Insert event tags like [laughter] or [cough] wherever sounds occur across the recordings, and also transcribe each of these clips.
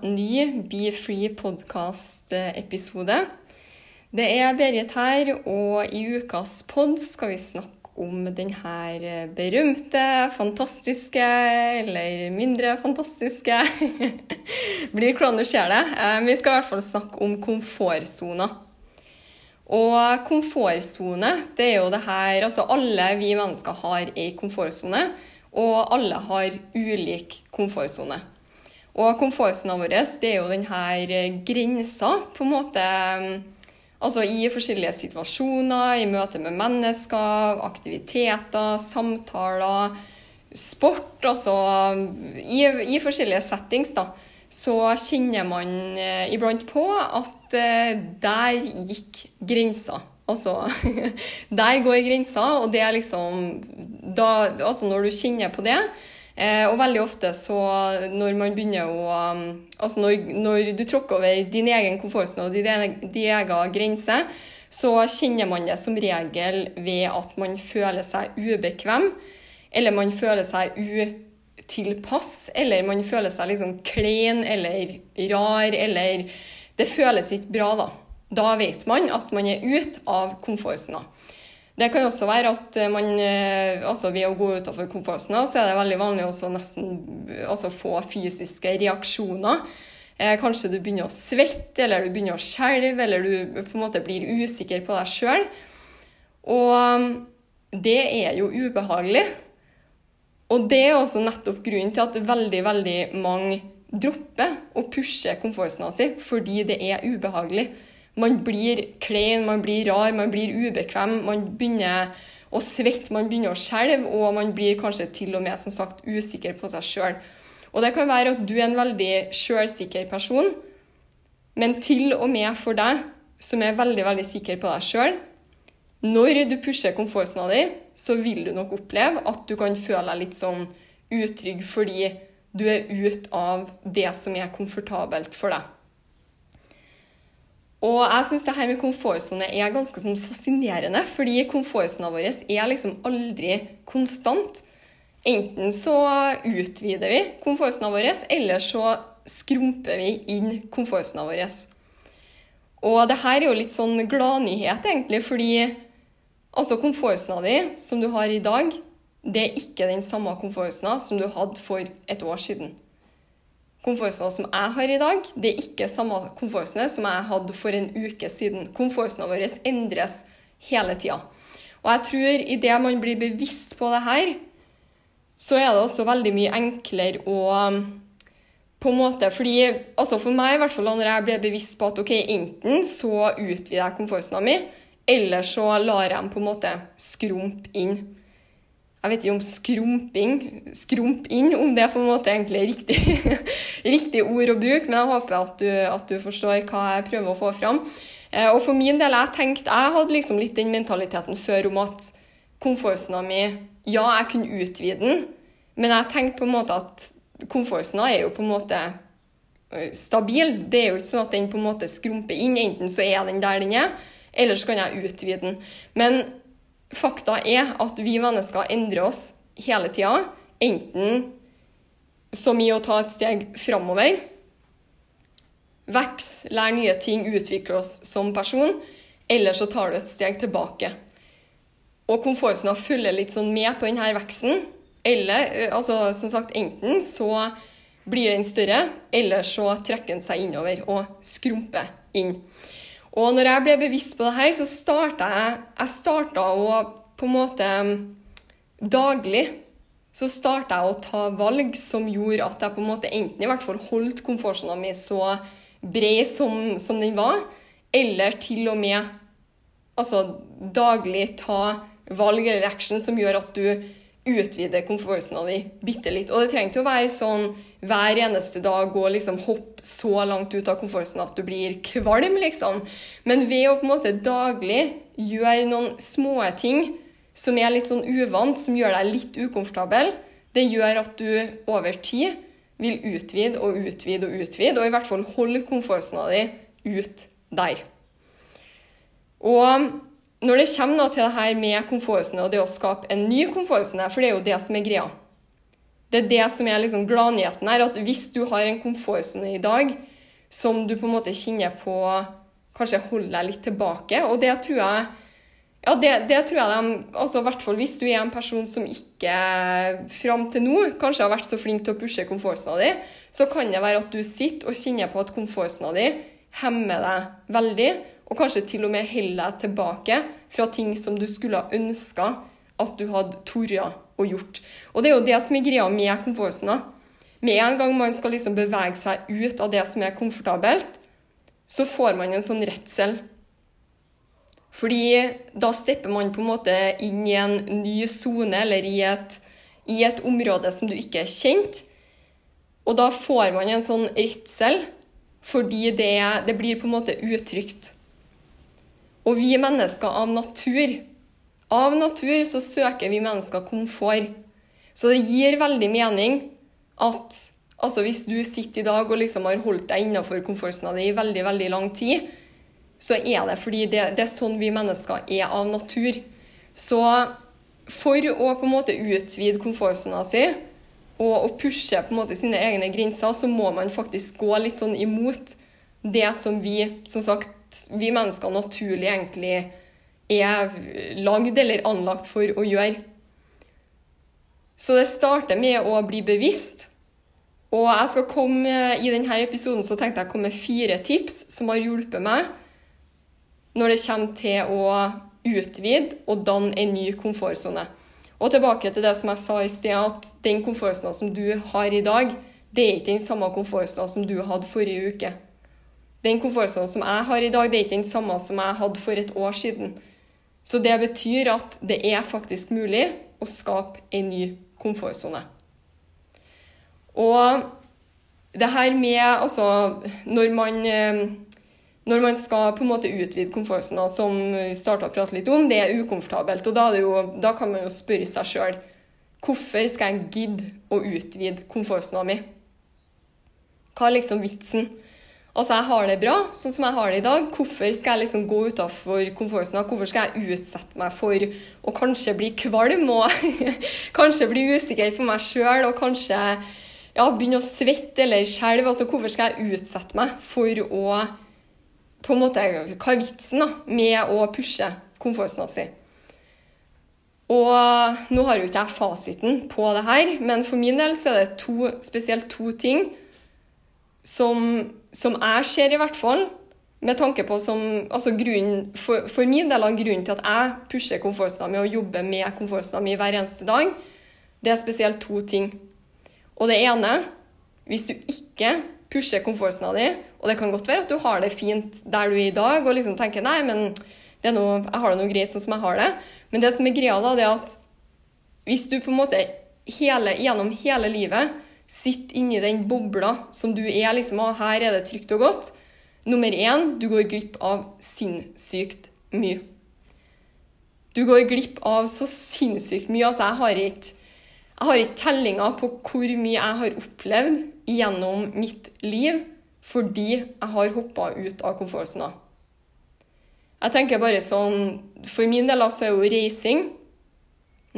ny Be Free podcast-episode. Det er Berit her, og i ukas pod skal vi snakke om denne berømte, fantastiske eller mindre fantastiske [laughs] Blir hvordan du det. Vi skal i hvert fall snakke om komfortsoner. Og komfortsone, det er jo det her Altså, alle vi mennesker har ei komfortsone, og alle har ulik komfortsone. Og komfortsona vår, det er jo denne her grensa, på en måte Altså i forskjellige situasjoner, i møte med mennesker, aktiviteter, samtaler, sport, altså i, i forskjellige settings, da, så kjenner man eh, iblant på at eh, der gikk grensa. Altså, [laughs] der går grensa, og det er liksom da, Altså, når du kjenner på det eh, Og veldig ofte så når man begynner å um, Altså, når, når du tråkker over din egen komfortsone og din, din egen grense, så kjenner man det som regel ved at man føler seg ubekvem, eller man føler seg utilpass, eller man føler seg liksom klein eller rar, eller det føles ikke bra, da. Da vet man at man er ute av komfortsona. Det kan også være at man, eh, altså ved å gå utenfor komfortsona, så er det veldig vanlig også nesten altså få fysiske reaksjoner. Eh, kanskje du begynner å svette, eller du begynner å skjelve, eller du på en måte blir usikker på deg sjøl. Og um, det er jo ubehagelig. Og det er også nettopp grunnen til at veldig, veldig mange dropper å pushe komfortsona si, fordi det er ubehagelig. Man blir klein, man blir rar, man blir ubekvem, man begynner å svette, man begynner å skjelve, og man blir kanskje til og med som sagt usikker på seg sjøl. Og det kan være at du er en veldig sjølsikker person, men til og med for deg som er veldig, veldig sikker på deg sjøl, når du pusher komfortsona di, så vil du nok oppleve at du kan føle deg litt sånn utrygg fordi du er ute av det som er komfortabelt for deg. Og jeg syns det her med komfortsone er ganske sånn fascinerende, fordi komfortsona vår er liksom aldri konstant. Enten så utvider vi komfortsona vår, eller så skrumper vi inn komfortsona vår. Og det her er jo litt sånn gladnyhet, egentlig, fordi altså komfortsona di som du har i dag, det er ikke den samme komfortsona som du hadde for et år siden. Komfortsona som jeg har i dag, det er ikke samme komfortsone som jeg hadde for en uke siden. Komfortsona vår endres hele tida. Og jeg tror idet man blir bevisst på det her, så er det også veldig mye enklere å um, på en måte, fordi, altså For meg, i hvert fall når jeg ble bevisst på at ok, enten så utvider jeg komfortsona mi, eller så lar jeg dem på en måte skrumpe inn. Jeg vet ikke om skrumping, skrump inn, om det er på en måte egentlig riktig, [laughs] riktig ord å bruke, men jeg håper at du, at du forstår hva jeg prøver å få fram. Eh, Og for min del, jeg tenkte, jeg hadde liksom litt den mentaliteten før om at komfortsona mi, ja, jeg kunne utvide den, men jeg tenkte på en måte at komfortsona er jo på en måte eh, stabil. Det er jo ikke sånn at den på en måte skrumper inn. Enten så er den der den er, eller så kan jeg utvide den. Men fakta er at vi mennesker endrer oss hele tida. Enten som i å ta et steg framover, vokse, lære nye ting, utvikle oss som person, eller så tar du et steg tilbake. Og komfortsona følger litt sånn med på denne veksten. Eller altså, som sagt, enten så blir den større, eller så trekker den seg innover og skrumper inn. Og når jeg ble bevisst på det her, så starta jeg Jeg starta å på en måte Daglig så starta jeg å ta valg som gjorde at jeg på en måte enten i hvert fall holdt komfortsona mi så bred som, som den var, eller til og med altså, daglig ta valg eller action som gjør at du utvider komfortsona di bitte litt. Og det trenger ikke å være sånn hver eneste dag gå liksom hoppe så langt ut av komfortsonen at du blir kvalm, liksom. Men ved å på en måte daglig gjøre noen små ting som er litt sånn uvant, som gjør deg litt ukomfortabel, det gjør at du over tid vil utvide og utvide og utvide, og i hvert fall holde komfortsona di ut der. Og når det kommer til det her med komfortsone og det å skape en ny komfortsone, for det er jo det som er greia Det er det som er liksom gladnyheten her, at hvis du har en komfortsone i dag som du på en måte kjenner på kanskje holder deg litt tilbake, og det tror jeg ja, det, det, tror jeg de altså hvert fall hvis du er en person som ikke fram til nå kanskje har vært så flink til å pushe komfortsona di, så kan det være at du sitter og kjenner på at komfortsona di hemmer deg veldig, og kanskje til og med holder deg tilbake fra ting som du skulle ha ønska at du hadde tort å gjort. Og det er jo det som er greia med komfortsona. Med en gang man skal liksom bevege seg ut av det som er komfortabelt, så får man en sånn redsel fordi da stepper man på en måte inn i en ny sone, eller i et, i et, område som du ikke er kjent. Og da får man en sånn redsel, fordi det, det blir på en måte utrygt. Og vi mennesker av natur Av natur så søker vi mennesker komfort. Så det gir veldig mening at altså hvis du sitter i dag og liksom har holdt deg innenfor komfortsona di i veldig, veldig lang tid, så er det fordi det, det, er sånn vi mennesker er av natur. Så for å på en måte utvide komfortsona si og, og pushe på en måte sine egne grenser, så må man faktisk gå litt sånn imot det som vi, som sagt, vi mennesker naturlig egentlig er lagd eller anlagt for å gjøre. Så det starter med å bli bevisst. Og jeg skal komme, I denne episoden så tenkte jeg å komme med fire tips som har hjulpet meg når det kommer til å utvide og danne en ny komfortsone. Og tilbake til det som jeg sa i sted, at den komfortsona som du har i dag, det er ikke den samme komfortsona som du hadde forrige uke. Den komfortsona som jeg har i dag, det er ikke den samme som jeg hadde for et år siden. Så det betyr at det er faktisk mulig å skape en ny komfortsone. Og det her med Altså, når man eh, når man skal på en måte utvide komfortsona, som vi starta å prate litt om, det er ukomfortabelt. Og da, er jo, da kan man jo spørre seg sjøl hvorfor skal jeg gidde å utvide komfortsona mi? Hva er liksom vitsen? Altså, jeg har det bra, sånn som jeg har det i dag. Hvorfor skal jeg liksom gå utafor komfortsona? Hvorfor skal jeg utsette meg for å kanskje bli kvalm og [laughs] kanskje bli usikker på meg sjøl og kanskje ja, begynne å svette eller skjelve? Altså, hvorfor skal jeg utsette meg for å på en måte, Hva er vitsen da, med å pushe komfortsona si? Og nå har jo ikke jeg fasiten på det her, men for min del så er det to, spesielt to ting som, som jeg ser, i hvert fall, med tanke på som altså grunnen, for, for, min del av grunnen til at jeg pusher komfortsona mi og jobber med komfortsona mi hver eneste dag, det er spesielt to ting. Og det ene Hvis du ikke pusher komfortsona di. Og det kan godt være at du har det fint der du er i dag, og liksom tenker nei, men noe, jeg har det noe greit sånn som jeg har det. Men det som er greia, da, det er at hvis du på en måte hele, gjennom hele livet sitter inni den bobla som du er, liksom, og her er det trygt og godt Nummer én, du går glipp av sinnssykt mye. Du går glipp av så sinnssykt mye. Altså, jeg har ikke jeg har ikke tellinga på hvor mye jeg har opplevd gjennom mitt liv fordi jeg har hoppa ut av komfortsona. Jeg tenker bare sånn For min del altså er jo reising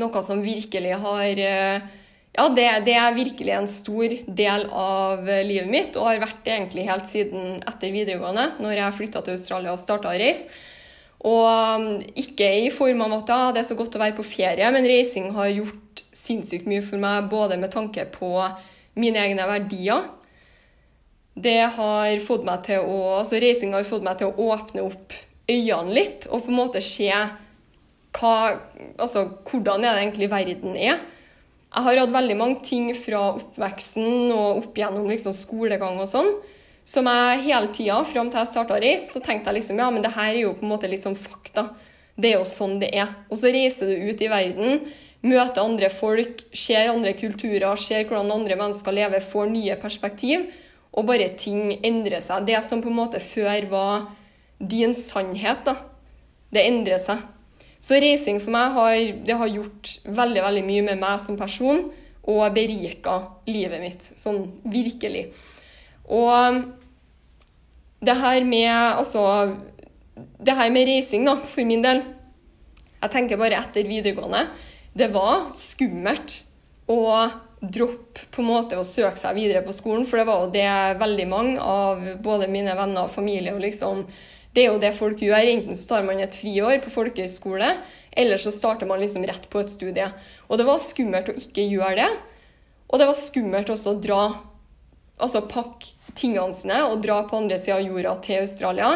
noe som virkelig har eh, Ja, det, det, er virkelig en stor del av livet mitt, og har vært det egentlig helt siden etter videregående, når jeg flytta til Australia og starta å reise. Og um, ikke i form av at ja, det er så godt å være på ferie, men reising har gjort sinnssykt mye for meg, både med tanke på mine egne verdier. Det har fått meg til å, altså Reising har fått meg til å åpne opp øynene litt og på en måte se hva, altså, hvordan er det egentlig verden er. Jeg har hatt veldig mange ting fra oppveksten og opp gjennom liksom skolegang og sånn som jeg hele tida, fram til jeg starta å reise, så tenkte jeg liksom ja, men det her er jo på en måte sånn fakta. Det er jo sånn det er. Og så reiser du ut i verden, møter andre folk, ser andre kulturer, ser hvordan andre mennesker lever, får nye perspektiv, og bare ting endrer seg. Det som på en måte før var din sannhet, da, det endrer seg. Så reising for meg har, har gjort veldig, veldig mye med meg som person, og berika livet mitt, sånn virkelig. Og det her med altså det her med reising, da, for min del Jeg tenker bare etter videregående. Det var skummelt å droppe på en måte å søke seg videre på skolen, for det var jo det veldig mange av både mine venner og familie og liksom Det er jo det folk gjør. Enten så tar man et friår på folkehøyskole, eller så starter man liksom rett på et studie. Og det var skummelt å ikke gjøre det. Og det var skummelt også å dra Altså pakke tingene sine og dra på andre sida av jorda til Australia.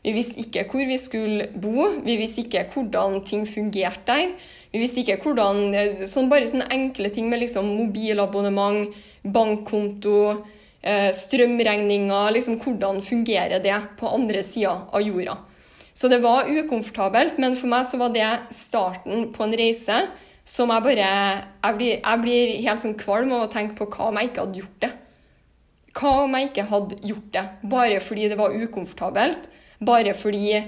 Vi visste ikke hvor vi skulle bo, vi visste ikke hvordan ting fungerte der. Vi visste ikke hvordan sånn Bare sånne enkle ting med liksom mobilabonnement, bankkonto, eh, strømregninger liksom Hvordan fungerer det på andre sida av jorda? Så det var ukomfortabelt, men for meg så var det starten på en reise som jeg bare Jeg blir, jeg blir helt sånn kvalm av å tenke på hva om jeg ikke hadde gjort det. Hva om jeg ikke hadde gjort det? Bare fordi det var ukomfortabelt? Bare fordi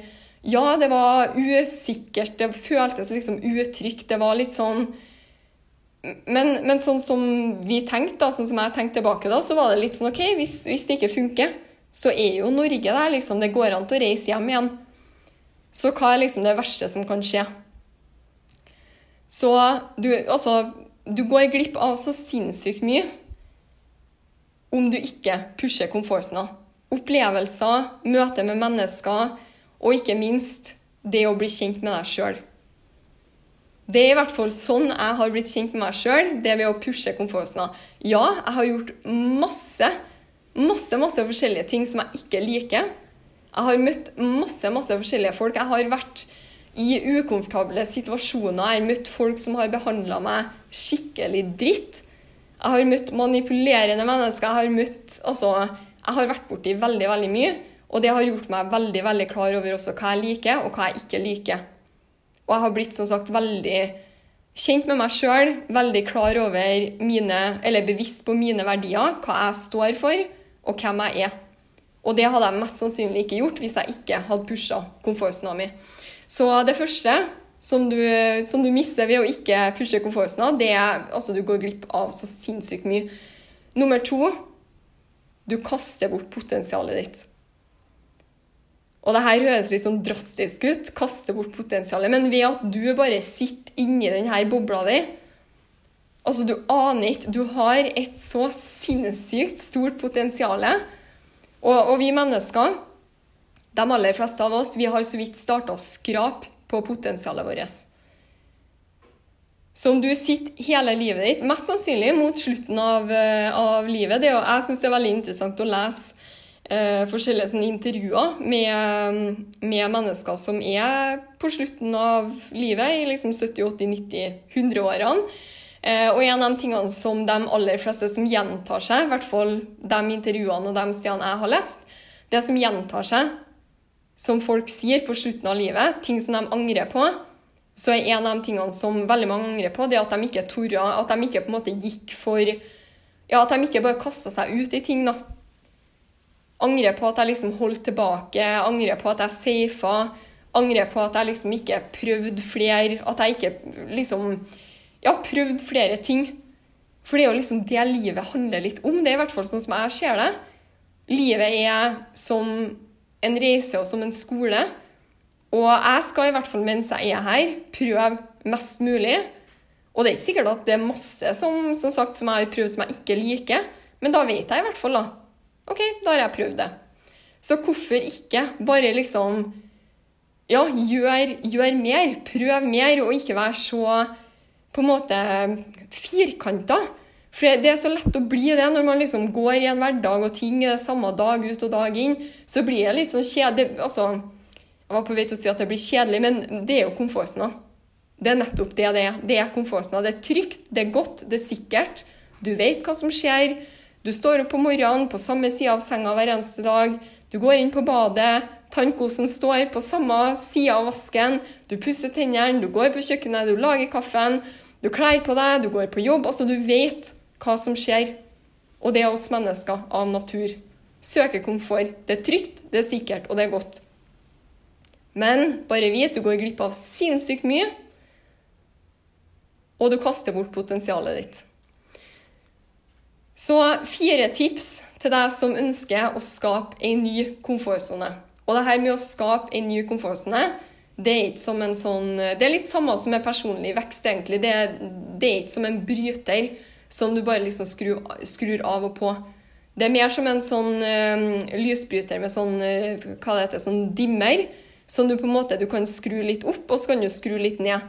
Ja, det var usikkert, det føltes liksom utrygt. Det var litt sånn men, men, sånn som vi tenkte, da, sånn som jeg tenkte tilbake da, så var det litt sånn OK, hvis, hvis det ikke funker, så er jo Norge der, liksom. Det går an til å reise hjem igjen. Så hva er liksom det verste som kan skje? Så du, altså, du går glipp av så sinnssykt mye om du ikke pusher komfortsona. Opplevelser, møte med mennesker, og ikke minst det å bli kjent med deg sjøl. Det er i hvert fall sånn jeg har blitt kjent med meg sjøl, det ved å pushe komfortsona. Ja, jeg har gjort masse, masse, masse forskjellige ting som jeg ikke liker. Jeg har møtt masse, masse forskjellige folk. Jeg har vært i ukomfortable situasjoner. Jeg har møtt folk som har behandla meg skikkelig dritt. Jeg har møtt manipulerende mennesker. Jeg har møtt Altså, jeg har vært borti veldig, veldig mye. Og det har gjort meg veldig veldig klar over også hva jeg liker, og hva jeg ikke liker. Og jeg har blitt som sagt veldig kjent med meg sjøl, veldig klar over mine, eller bevisst på mine verdier, hva jeg står for, og hvem jeg er. Og det hadde jeg mest sannsynlig ikke gjort hvis jeg ikke hadde pusha komfortsona mi. Så det første som du, som du mister ved å ikke pushe komfortsona, det er altså du går glipp av så sinnssykt mye. Nummer to du kaster bort potensialet ditt. Og det her høres litt sånn drastisk ut, kaste bort potensialet, men ved at du bare sitter inni denne bobla di Altså, du aner ikke Du har et så sinnssykt stort potensial. Og, og vi mennesker, de aller fleste av oss, vi har så vidt starta å skrape på potensialet vårt. Så om du sitter hele livet ditt, mest sannsynlig mot slutten av, eh, av livet det, Jeg syns det er veldig interessant å lese forskjellige sånne intervjuer med, med, mennesker som er på slutten av livet, i liksom 70-, 80-, 90-, 100-årene. Eh, og en av de tingene som de aller fleste som gjentar seg, i hvert fall de intervjuene og de stedene jeg har lest, det som gjentar seg, som folk sier på slutten av livet, ting som de angrer på, så er en av de tingene som veldig mange angrer på, det at de ikke torde, at de ikke på en måte gikk for Ja, at de ikke bare kasta seg ut i ting, da. Angrer på at jeg liksom holdt tilbake, angrer på at jeg safa, angrer på at jeg liksom ikke prøvde flere, at jeg ikke liksom Ja, prøvde flere ting. For det er jo liksom det livet handler litt om. Det er i hvert fall sånn som jeg ser det. Livet er som en reise og som en skole. Og jeg skal i hvert fall mens jeg er her, prøve mest mulig. Og det er ikke sikkert at det er masse som, som, sagt, som jeg har prøvd som jeg ikke liker, men da vet jeg i hvert fall, da. OK, da har jeg prøvd det. Så hvorfor ikke bare liksom Ja, gjør, gjør mer. Prøv mer, og ikke være så på en måte firkanta. For det er så lett å bli det når man liksom går i en hverdag og ting er det samme dag ut og dag inn. Så blir det litt sånn kjedelig altså, Jeg var på vei til å si at det blir kjedelig, men det er jo komfortsona. Det er nettopp det det er. Det er komfortsona. Det er trygt, det er godt, det er sikkert. Du vet hva som skjer. Du står opp på morgenen på samme side av senga hver eneste dag. Du går inn på badet. Tannkosen står på samme side av vasken. Du pusser tennene, du går på kjøkkenet, du lager kaffen. Du kler på deg, du går på jobb. Altså, du vet hva som skjer. Og det er oss mennesker av natur. Søker komfort. Det er trygt, det er sikkert, og det er godt. Men bare vit du går glipp av sinnssykt mye, og du kaster bort potensialet ditt. Så fire tips til deg som ønsker å skape en ny komfortsone. Og det her med å skape en ny komfortsone, det er ikke som en sånn Det er litt samme som med personlig vekst, egentlig. Det det er ikke som en bryter som du bare liksom skrur, skrur av og på. Det er mer som en sånn uh, lysbryter med sånn, uh, hva det heter, sånn dimmer, som du på en måte du kan skru litt opp, og så kan du skru litt ned.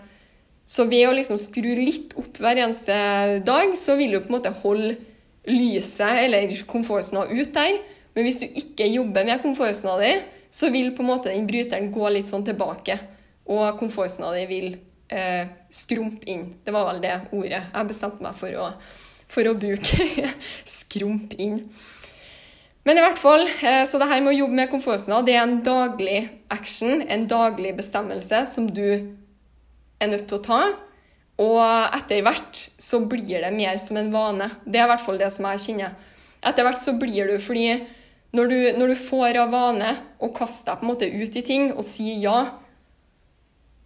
Så ved å liksom skru litt opp hver eneste dag, så vil du på en måte holde lyset eller komfortsona ut der. Men hvis du ikke jobber med komfortsona di, så vil på en måte den bryteren gå litt sånn tilbake. Og komfortsona di vil eh, skrumpe inn. Det var vel det ordet jeg bestemte meg for å, for å bruke. [laughs] skrumpe inn. Men i hvert fall, eh, så det her med å jobbe med komfortsona det er en daglig action, en daglig bestemmelse som du er nødt til å ta. Og etter hvert så blir det mer som en vane. Det er i hvert fall det som jeg kjenner. Etter hvert så blir du fordi når du, når du får av vane å kaste deg på en måte ut i ting og si ja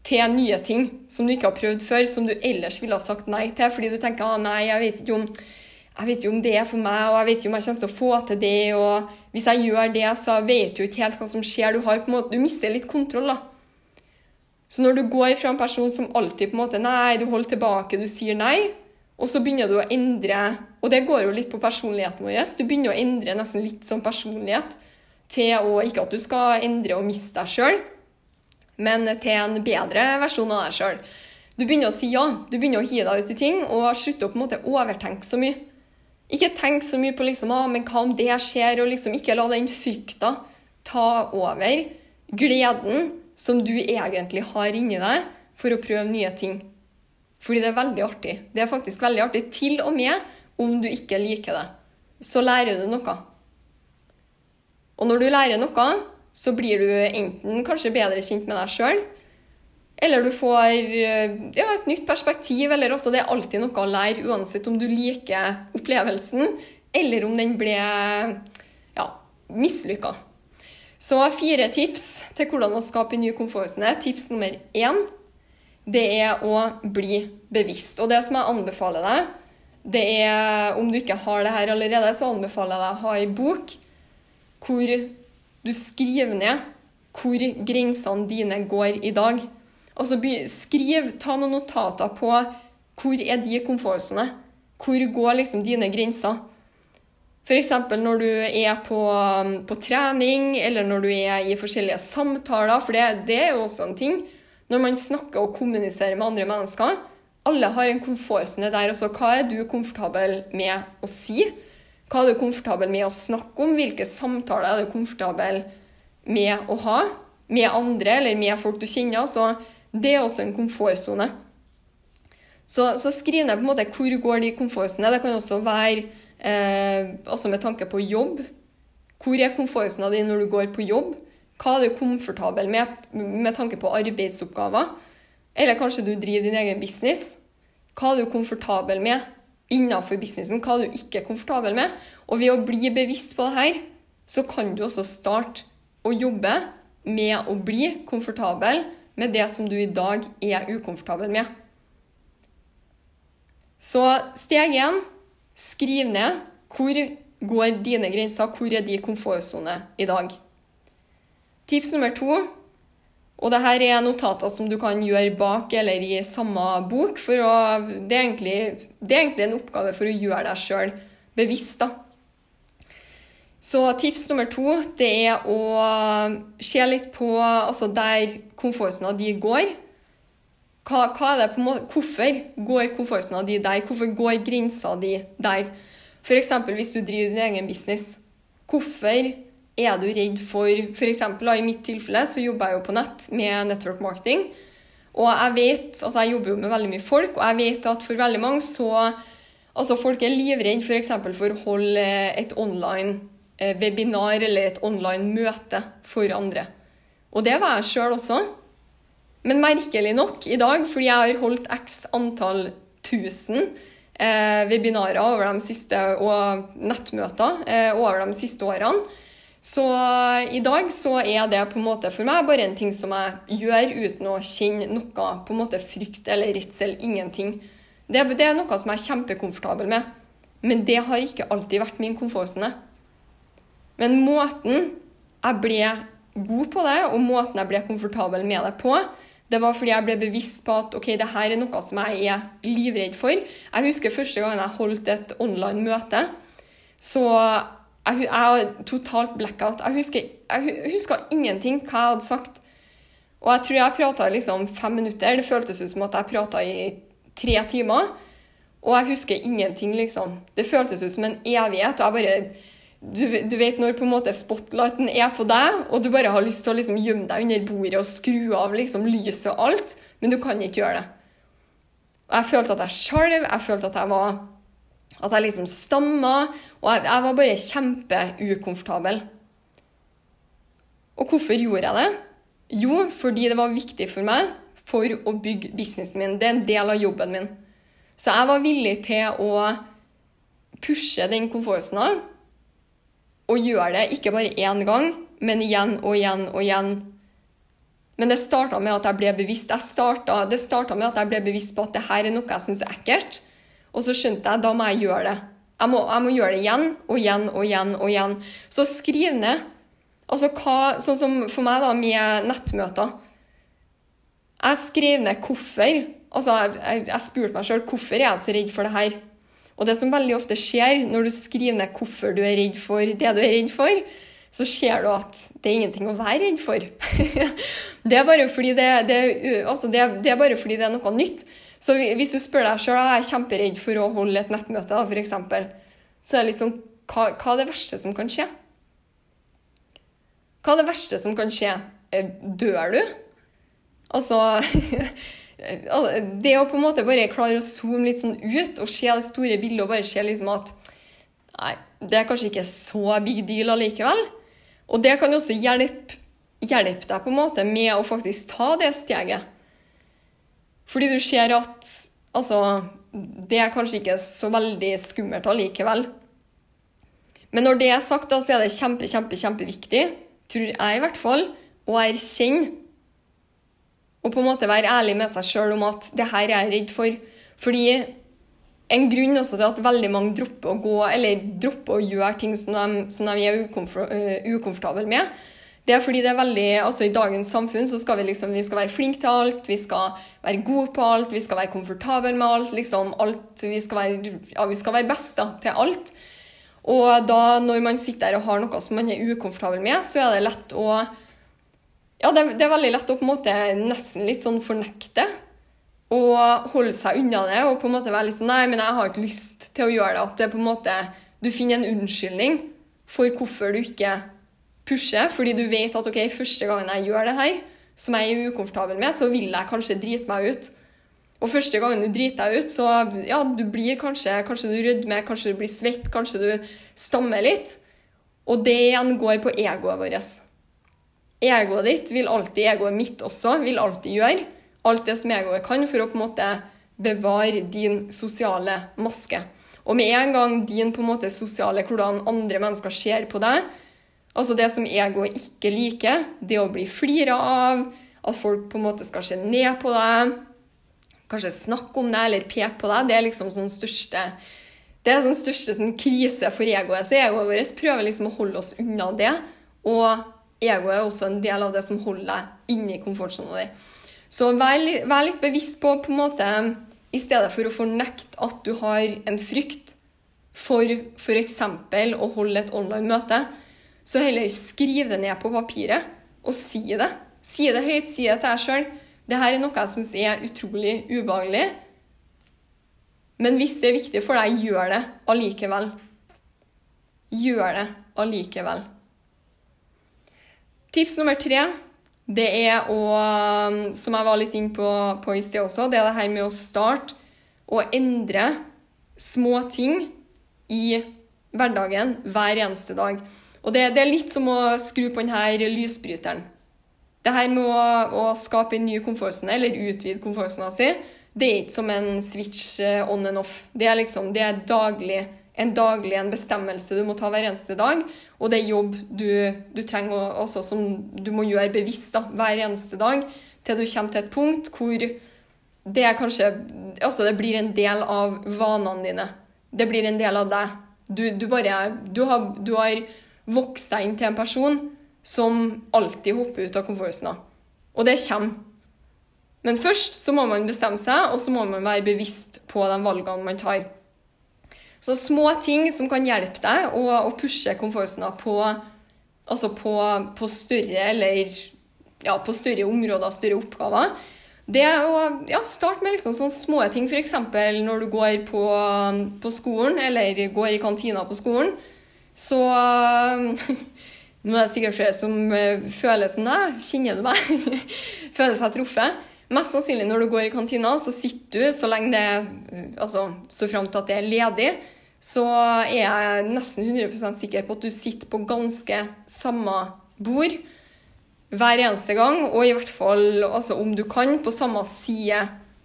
til nye ting som du ikke har prøvd før, som du ellers ville ha sagt nei til fordi du tenker ah, nei, jeg vet, ikke om, jeg vet ikke om det er for meg, og jeg vet ikke om jeg kommer til å få til det, og hvis jeg gjør det, så vet du ikke helt hva som skjer. Du, har måte, du mister litt kontroll. da. Så når du går fra en person som alltid på en måte Nei, du holder tilbake, du sier nei. Og så begynner du å endre Og det går jo litt på personligheten vår. Du begynner å endre nesten litt som personlighet til å Ikke at du skal endre og miste deg sjøl, men til en bedre versjon av deg sjøl. Du begynner å si ja. Du begynner å hive deg ut i ting og slutter å på en måte overtenke så mye. Ikke tenk så mye på liksom, ah, men hva om det skjer, og liksom ikke la den frykta ta over gleden som du egentlig har inni deg for å prøve nye ting. Fordi det er veldig artig. Det er faktisk veldig artig, til og med om du ikke liker det. Så lærer du noe. Og når du lærer noe, så blir du enten kanskje bedre kjent med deg sjøl, eller du får ja, et nytt perspektiv, eller også det er alltid noe å lære, uansett om du liker opplevelsen, eller om den ble ja, mislykka. Så fire tips til hvordan å skape en ny komfortsone. Tips nummer én det er å bli bevisst. Og det som jeg anbefaler deg, det er om du ikke har det her allerede, så anbefaler jeg deg å ha ei bok hvor du skriver ned hvor grensene dine går i dag. Altså skriv, ta noen notater på hvor er de komfortsone. Hvor går liksom dine grenser? F.eks. når du er på, um, på, trening, eller når du er i forskjellige samtaler. For det, det, er jo også en ting. Når man snakker og kommuniserer med andre mennesker. Alle har en komfortsone der også. Hva er du komfortabel med å si? Hva er du komfortabel med å snakke om? Hvilke samtaler er du komfortabel med å ha? Med andre, eller med folk du kjenner. Så det er også en komfortsone. Så, så skriv ned på en måte hvor går de komfortsonene. Det kan også være Eh, altså med tanke på jobb. Hvor er komfortsona di når du går på jobb? Hva er du komfortabel med med tanke på arbeidsoppgaver? Eller kanskje du driver din egen business. Hva er du komfortabel med innenfor businessen? Hva er du ikke komfortabel med? Og ved å bli bevisst på det her, så kan du også starte å jobbe med å bli komfortabel med det som du i dag er ukomfortabel med. Så steg én Skriv ned hvor går dine grenser, hvor er de komfortsone i dag. Tips nummer to, og dette er notater som du kan gjøre bak eller i samme bok. Å, det, er egentlig, det, er egentlig, en oppgave for å gjøre deg sjøl bevisst. da. Så tips nummer to det er å se litt på altså der komfortsona di går. Hva, hva er det på en måte, hvorfor går komfortsona di der? Hvorfor går grensa di der? F.eks. hvis du driver din egen business. Hvorfor er du redd for F.eks. i mitt tilfelle så jobber jeg jo på nett med network marketing. Og jeg vet, altså jeg jobber jo med veldig mye folk, og jeg vet at for veldig mange så Altså, folk er livredde f.eks. For, for å holde et online eh, webinar eller et online møte for andre. Og det var jeg sjøl også. Men merkelig nok, i dag, fordi jeg har holdt x antall tusen eh, webinarer over de siste, og nettmøter eh, over de siste årene, så i dag så er det på en måte for meg bare en ting som jeg gjør uten å kjenne noe på en måte frykt eller redsel. Ingenting. Det, det er noe som jeg er kjempekomfortabel med. Men det har ikke alltid vært min komfortsone. Men måten jeg ble god på det, og måten jeg ble komfortabel med det på, det var fordi jeg ble bevisst på at ok, det her er noe som jeg er livredd for. Jeg husker første gang jeg holdt et online møte. Så jeg, har totalt blackout. Jeg husker, jeg husker ingenting hva jeg hadde sagt. Og jeg tror jeg prata liksom fem minutter. Det føltes ut som at jeg prata i tre timer. Og jeg husker ingenting, liksom. Det føltes ut som en evighet. og jeg bare du, du, vet når på en måte spotlighten er på deg, og du bare har lyst til å liksom gjemme deg under bordet og skru av liksom lyset og alt, men du kan ikke gjøre det. Og jeg følte at jeg skjalv, jeg følte at jeg var at jeg liksom stamma, og jeg, jeg var bare kjempeukomfortabel. Og hvorfor gjorde jeg det? Jo, fordi det var viktig for meg for å bygge businessen min. Det er en del av jobben min. Så jeg var villig til å pushe den komfortsona og gjøre det ikke bare én gang, men igjen og igjen og igjen. Men det starta med at jeg ble bevisst. Jeg startet, det starta med at jeg ble bevisst på at det her er noe jeg syns er ekkelt. Og så skjønte jeg da må jeg gjøre det. Jeg må, jeg må, gjøre det igjen og igjen og igjen. og igjen. Så skriv ned. Altså hva, sånn som for meg, da, med nettmøter. Jeg skrev ned hvorfor. Altså, jeg, jeg spurte meg sjøl hvorfor er jeg så redd for det her. Og det som veldig ofte skjer når du skriver ned hvorfor du er redd for det du er redd for, så ser du at det er ingenting å være redd for. [laughs] det, er bare fordi det, det, altså det, det er bare fordi det er noe nytt. Så hvis du spør deg sjøl er jeg kjemperedd for å holde et nettmøte, f.eks., så er det sånn hva, hva, er det verste som kan skje? Hva er det verste som kan skje? Eh, dør du? Altså [laughs] Det å på en måte bare klare å zoome litt sånn ut og se det store bildet og bare se liksom at Nei, det er kanskje ikke så big deal allikevel. Og det kan jo også hjelpe, hjelpe deg på en måte med å faktisk ta det steget. Fordi du ser at altså, det er kanskje ikke så veldig skummelt allikevel. Men når det er sagt, da, så er det kjempe, kjempe, kjempeviktig, tror jeg i hvert fall, å erkjenne og på en måte være ærlig med seg sjøl om at det her er jeg redd for. Fordi en grunn også til at veldig mange dropper å gå, eller dropper å gjøre ting som de, som de er eh, ukomfortable med, det er fordi det er veldig, altså I dagens samfunn så skal vi liksom, vi skal være flinke til alt, vi skal være gode på alt, vi skal være komfortable med alt. liksom alt, Vi skal være, ja, vi skal være best da, til alt. Og da når man sitter der og har noe som man er ukomfortabel med, så er det lett å Ja, det, det er veldig lett å på en måte nesten litt sånn fornekte. Og holde seg unna det og på en måte være litt sånn Nei, men jeg har ikke lyst til å gjøre det. At det på en måte Du finner en unnskyldning for hvorfor du ikke pusher. fordi du vet at ok, første gangen jeg gjør det her, som jeg er ukomfortabel med, så vil jeg kanskje drite meg ut. Og første gangen du driter deg ut, så ja, du blir kanskje Kanskje du rødmer, kanskje du blir svett, kanskje du stammer litt. Og det igjen går på egoet vårt. Egoet ditt vil alltid, egoet mitt også, vil alltid gjøre alt det som egoet kan for å på en måte bevare din sosiale maske. Og med en gang din på en måte sosiale, hvordan andre mennesker ser på deg, Altså det som egoet ikke liker, det å bli flira av, at folk på en måte skal se ned på deg, kanskje snakke om deg eller peke på deg, det er liksom sånn største det er sånn største sånn krise for egoet. Så egoet vårt prøver liksom å holde oss unna det. Og egoet er også en del av det som holder deg inni komfortsonen din. Så vær, vær, litt bevisst på, på en måte, i stedet for å fornekte at du har en frykt for f.eks. å holde et online møte, så heller skriv det ned på papiret og si det. Si det høyt, si det til deg sjøl. Dette er noe jeg syns er utrolig ubehagelig. Men hvis det er viktig for deg, gjør det allikevel. Gjør det allikevel. Tips nummer tre det er å, som jeg var litt inne på, på i sted også, det er det her med å starte og endre små ting i hverdagen hver eneste dag. Og det, det er litt som å skru på denne lysbryteren. Det her med å, å skape en ny komfortsone, eller utvide komfortsona si, det er ikke som en switch eh, on and off. Det er liksom, det er daglig, en daglig en bestemmelse du må ta hver eneste dag. Og det er jobb du, du trenger også som du må gjøre bevisst da, hver eneste dag, til du kommer til et punkt hvor det kanskje Altså, det blir en del av vanene dine. Det blir en del av deg. Du, du bare du har, du har vokst deg inn til en person som alltid hopper ut av komfortsona. Og det kommer. Men først så må man bestemme seg, og så må man være bevisst på de valgene man tar. Så små ting som kan hjelpe deg å, å pushe komfortsona på, altså på, på, større eller ja, på større områder, større oppgaver. Det er å ja, starte med liksom sånne små ting, f.eks. når du går på, på skolen eller går i kantina på skolen. Så Nå er det sikkert flere som eh, føler som deg, kjenner du meg? [laughs] føler seg truffet. Mest sannsynlig når du går i kantina, så sitter du så lenge det eh, Altså så fram til at det er ledig, så er jeg nesten 100% sikker på at du sitter på ganske samme bord hver eneste gang, og i hvert fall, altså om du kan, på samme side,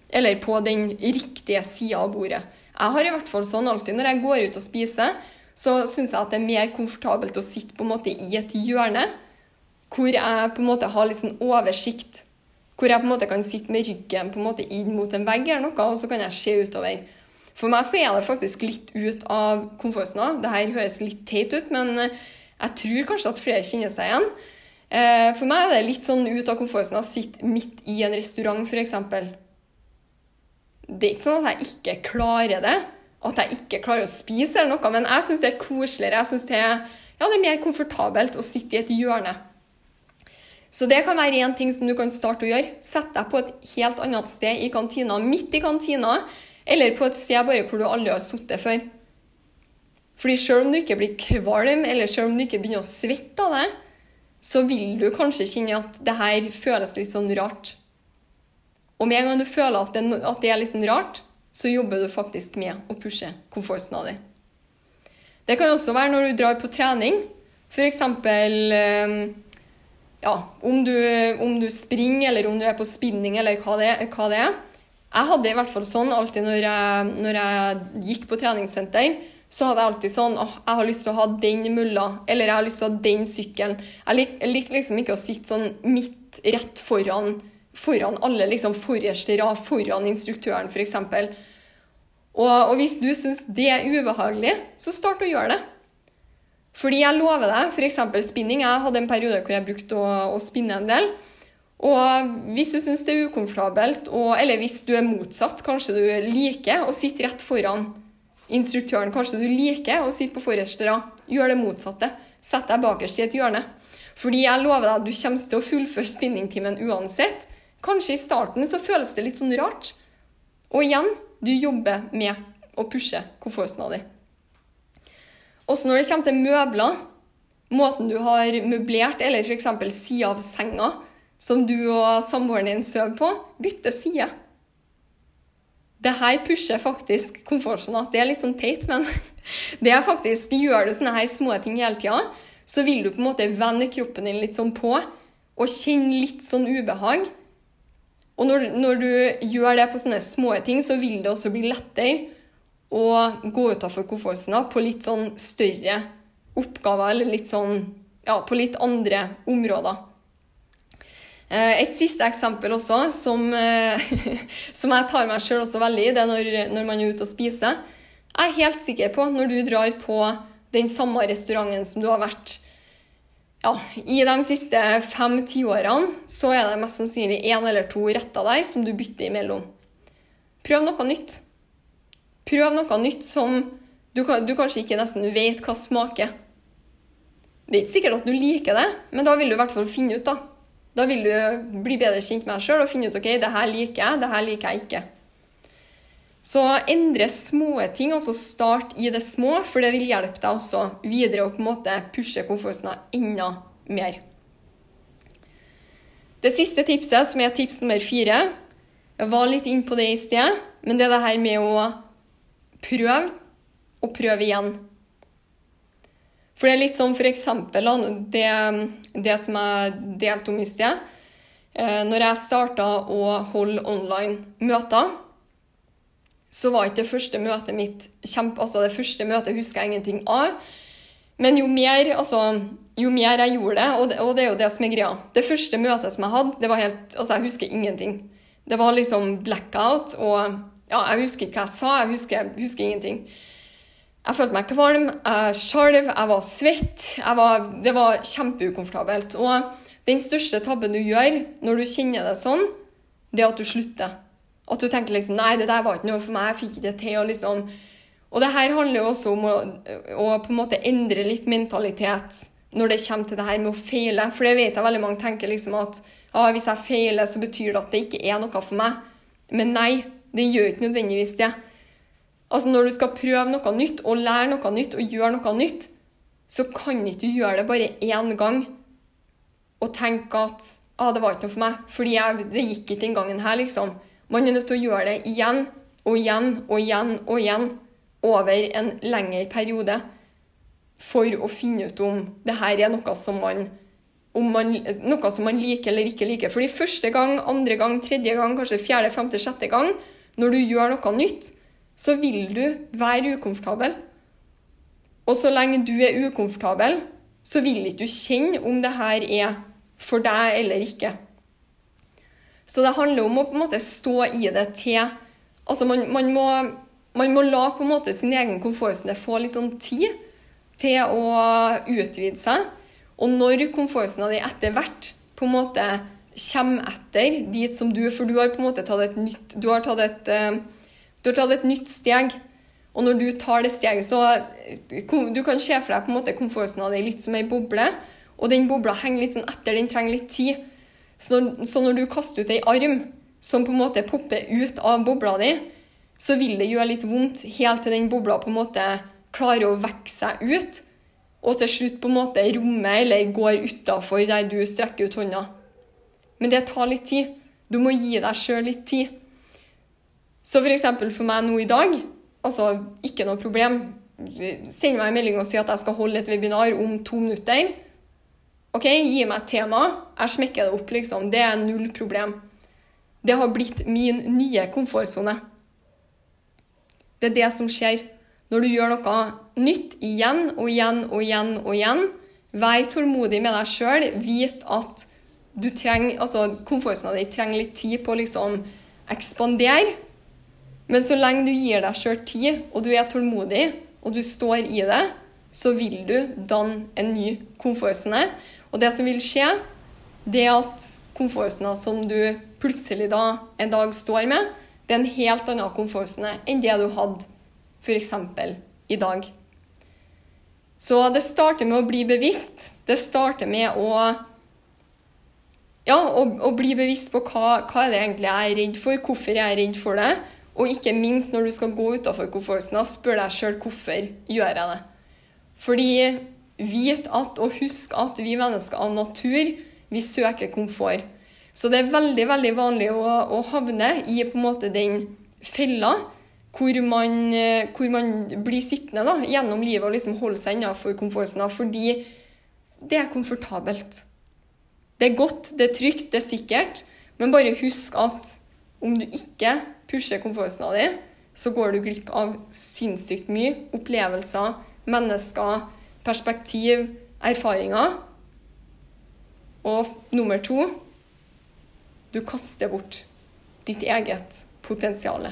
eller på den riktige sida av bordet. Jeg har i hvert fall sånn alltid når jeg går ut og spiser så syns jeg at det er mer komfortabelt å sitte på en måte i et hjørne hvor jeg på en måte har litt sånn oversikt. Hvor jeg på en måte kan sitte med ryggen på en måte inn mot en vegg eller noe, og så kan jeg se utover. For meg så er det faktisk litt ut av komfortsona. Det her høres litt teit ut, men jeg tror kanskje at flere kjenner seg igjen. Eh, for meg er det litt sånn ut av komfortsona å sitte midt i en restaurant, f.eks. Det er ikke sånn at jeg ikke klarer det at jeg ikke klarer å spise, eller noe, men jeg syns det er koseligere. Jeg syns det, ja, det er mer komfortabelt å sitte i et hjørne. Så det kan være én ting som du kan starte å gjøre. Sett deg på et helt annet sted i kantina, midt i kantina, eller på et sted bare hvor du aldri har sittet før. Fordi selv om du ikke blir kvalm, eller selv om du ikke begynner å svette av det, så vil du kanskje kjenne at det her føles litt sånn rart. Og med en gang du føler at det, at det er litt sånn rart, så jobber du faktisk med å pushe komfortsona di. Det kan også være når du drar på trening. F.eks. Ehm, ja, om du, om du, springer, eller om du er på spinning, eller hva det, hva det er. Jeg hadde i hvert fall sånn alltid når jeg, når jeg gikk på treningssenter. Så hadde jeg alltid sånn åh, jeg har lyst til å ha den mølla, eller jeg har lyst til å ha den sykkelen. Jeg liker lik liksom ikke å sitte sånn midt rett foran, foran alle liksom forreste rad, foran instruktøren, f.eks. Og, og hvis du syns det er ubehagelig, så start å gjøre det. Fordi jeg lover deg, f.eks. spinning. Jeg hadde en periode hvor jeg brukte å, å spinne en del. Og hvis du syns det er ukomfortabelt, og, eller hvis du er motsatt, kanskje du liker å sitte rett foran instruktøren, kanskje du liker å sitte på forreste rad, gjør det motsatte. Sett deg bakerst i et hjørne. Fordi jeg lover deg at du kommer til å fullføre spinningtimen uansett. Kanskje i starten så føles det litt sånn rart. Og igjen, du jobber med å pushe komfortsona di. Også når det kommer til møbler, måten du har møblert eller f.eks. sida av senga som du og samboeren din sover på, bytter side. Det her pusher faktisk komfortsona. Det er litt sånn teit, men [laughs] det er faktisk Gjør du sånne her små ting hele tida, så vil du på en måte vende kroppen din litt sånn på og kjenne litt sånn ubehag. Og når, når, du gjør det på sånne små ting, så vil det også bli lettere å gå utafor komfortsona på litt sånn større oppgaver, eller litt sånn Ja, på litt andre områder. Eh, et siste eksempel også, som, eh, [laughs] som jeg tar meg sjøl også veldig i, det er når, når man er ute og spiser. Jeg er helt sikker på, når du drar på den samme restauranten som du har vært ja, I de siste fem tiårene så er det mest sannsynlig én eller to retter der som du bytter imellom. Prøv noe nytt. Prøv noe nytt som du, du kanskje ikke nesten vet hva smaker. Det er ikke sikkert at du liker det, men da vil du i hvert fall finne ut. Da Da vil du bli bedre kjent med deg sjøl og finne ut ok, det her liker jeg, det her liker jeg ikke. Så endre små ting, altså start i det små, for det vil hjelpe deg også videre å på en måte pushe komfortsona enda mer. Det siste tipset, som er tips nummer fire, jeg var litt inn på det i sted, men det er det her med å prøve og prøve igjen. For det er litt sånn eksempel det, det som jeg delte om i sted. Eh, når jeg starta å holde online møter, så var ikke det første møtet mitt kjempe... Altså, det første møtet husker jeg ingenting av. Men jo mer, altså, jo mer jeg gjorde det, og, det, og det er jo det som er greia Det første møtet som jeg hadde, det var helt Altså, jeg husker ingenting. Det var liksom blackout, og ja, jeg husker ikke hva jeg sa, jeg husker, husker ingenting. Jeg følte meg kvalm, jeg skjalv, jeg var svett. Jeg var, det var kjempeukomfortabelt. Og den største tabben du gjør når du kjenner det sånn, det er at du slutter. At du tenker liksom Nei, det der var ikke noe for meg, jeg fikk ikke det til. Og liksom Og det her handler jo også om å, å på en måte endre litt mentalitet når det kommer til det her med å feile. For det vet jeg veldig mange tenker liksom at ah, hvis jeg feiler, så betyr det at det ikke er noe for meg. Men nei, det gjør ikke nødvendigvis det. Altså Når du skal prøve noe nytt og lære noe nytt og gjøre noe nytt, så kan ikke du gjøre det bare én gang og tenke at ah, det var ikke noe for meg, fordi jeg, det gikk ikke den gangen her, liksom. Man er nødt til å gjøre det igjen og igjen og igjen og igjen over en lengre periode for å finne ut om det her er noe som man, man, noe som man liker eller ikke liker. Fordi første gang, andre gang, tredje gang, kanskje fjerde, femte, sjette gang, når du gjør noe nytt, så vil du være ukomfortabel. Og så lenge du er ukomfortabel, så vil ikke du kjenne om det her er for deg eller ikke. Så det handler om å på en måte stå i det til Altså, man, man, må, man må, la på en måte sin egen komfortsone få litt sånn tid til å utvide seg. Og når komfortsona di etter hvert på en måte kommer etter dit som du For du har på en måte tatt et nytt Du har tatt et uh, du har tatt et nytt steg, og når du tar det steget, så Du kan se for deg på en måte komfortsona di litt som ei boble, og den bobla henger litt sånn etter, den trenger litt tid. Så så når du kaster ut ei arm som på en måte popper ut av bobla di, så vil det gjøre litt vondt helt til den bobla på en måte klarer å vokse seg ut, og til slutt på en måte rommer eller går utafor der du strekker ut hånda. Men det tar litt tid. Du må gi deg sjøl litt tid. Så f.eks. For, for meg nå i dag, altså ikke noe problem. Send meg en melding og si at jeg skal holde et webinar om to minutter. OK, gi meg et tema. Jeg smekker det opp, liksom. Det er null problem. Det har blitt min nye komfortsone. Det er det som skjer når du gjør noe nytt igjen og igjen og igjen og igjen. Vær tålmodig med deg sjøl. Vit at du trenger, altså komfortsona di trenger litt tid på å liksom ekspandere. Men så lenge du gir deg sjøl tid, og du er tålmodig, og du står i det, så vil du danne en ny komfortsone. Og det som vil skje, det er at komfortsona som du plutselig da en dag står med, det er en helt annen komfortsone enn det du hadde f.eks. i dag. Så det starter med å bli bevisst. Det starter med å ja, å, å bli bevisst på hva, hva er det egentlig jeg er redd for, hvorfor jeg er redd for det. Og ikke minst når du skal gå utafor komfortsona, spør deg sjøl hvorfor gjør jeg det. Fordi vit at og husk at vi mennesker av natur, vi søker komfort. Så det er veldig veldig vanlig å, å havne i på en måte den fella hvor man, hvor man blir sittende da, gjennom livet og liksom holde seg innafor komfortsona fordi det er komfortabelt. Det er godt, det er trygt, det er sikkert, men bare husk at om du ikke pusher komfortsona di, så går du glipp av sinnssykt mye opplevelser, mennesker, perspektiv, erfaringer. Og nummer to du kaster bort ditt eget potensial.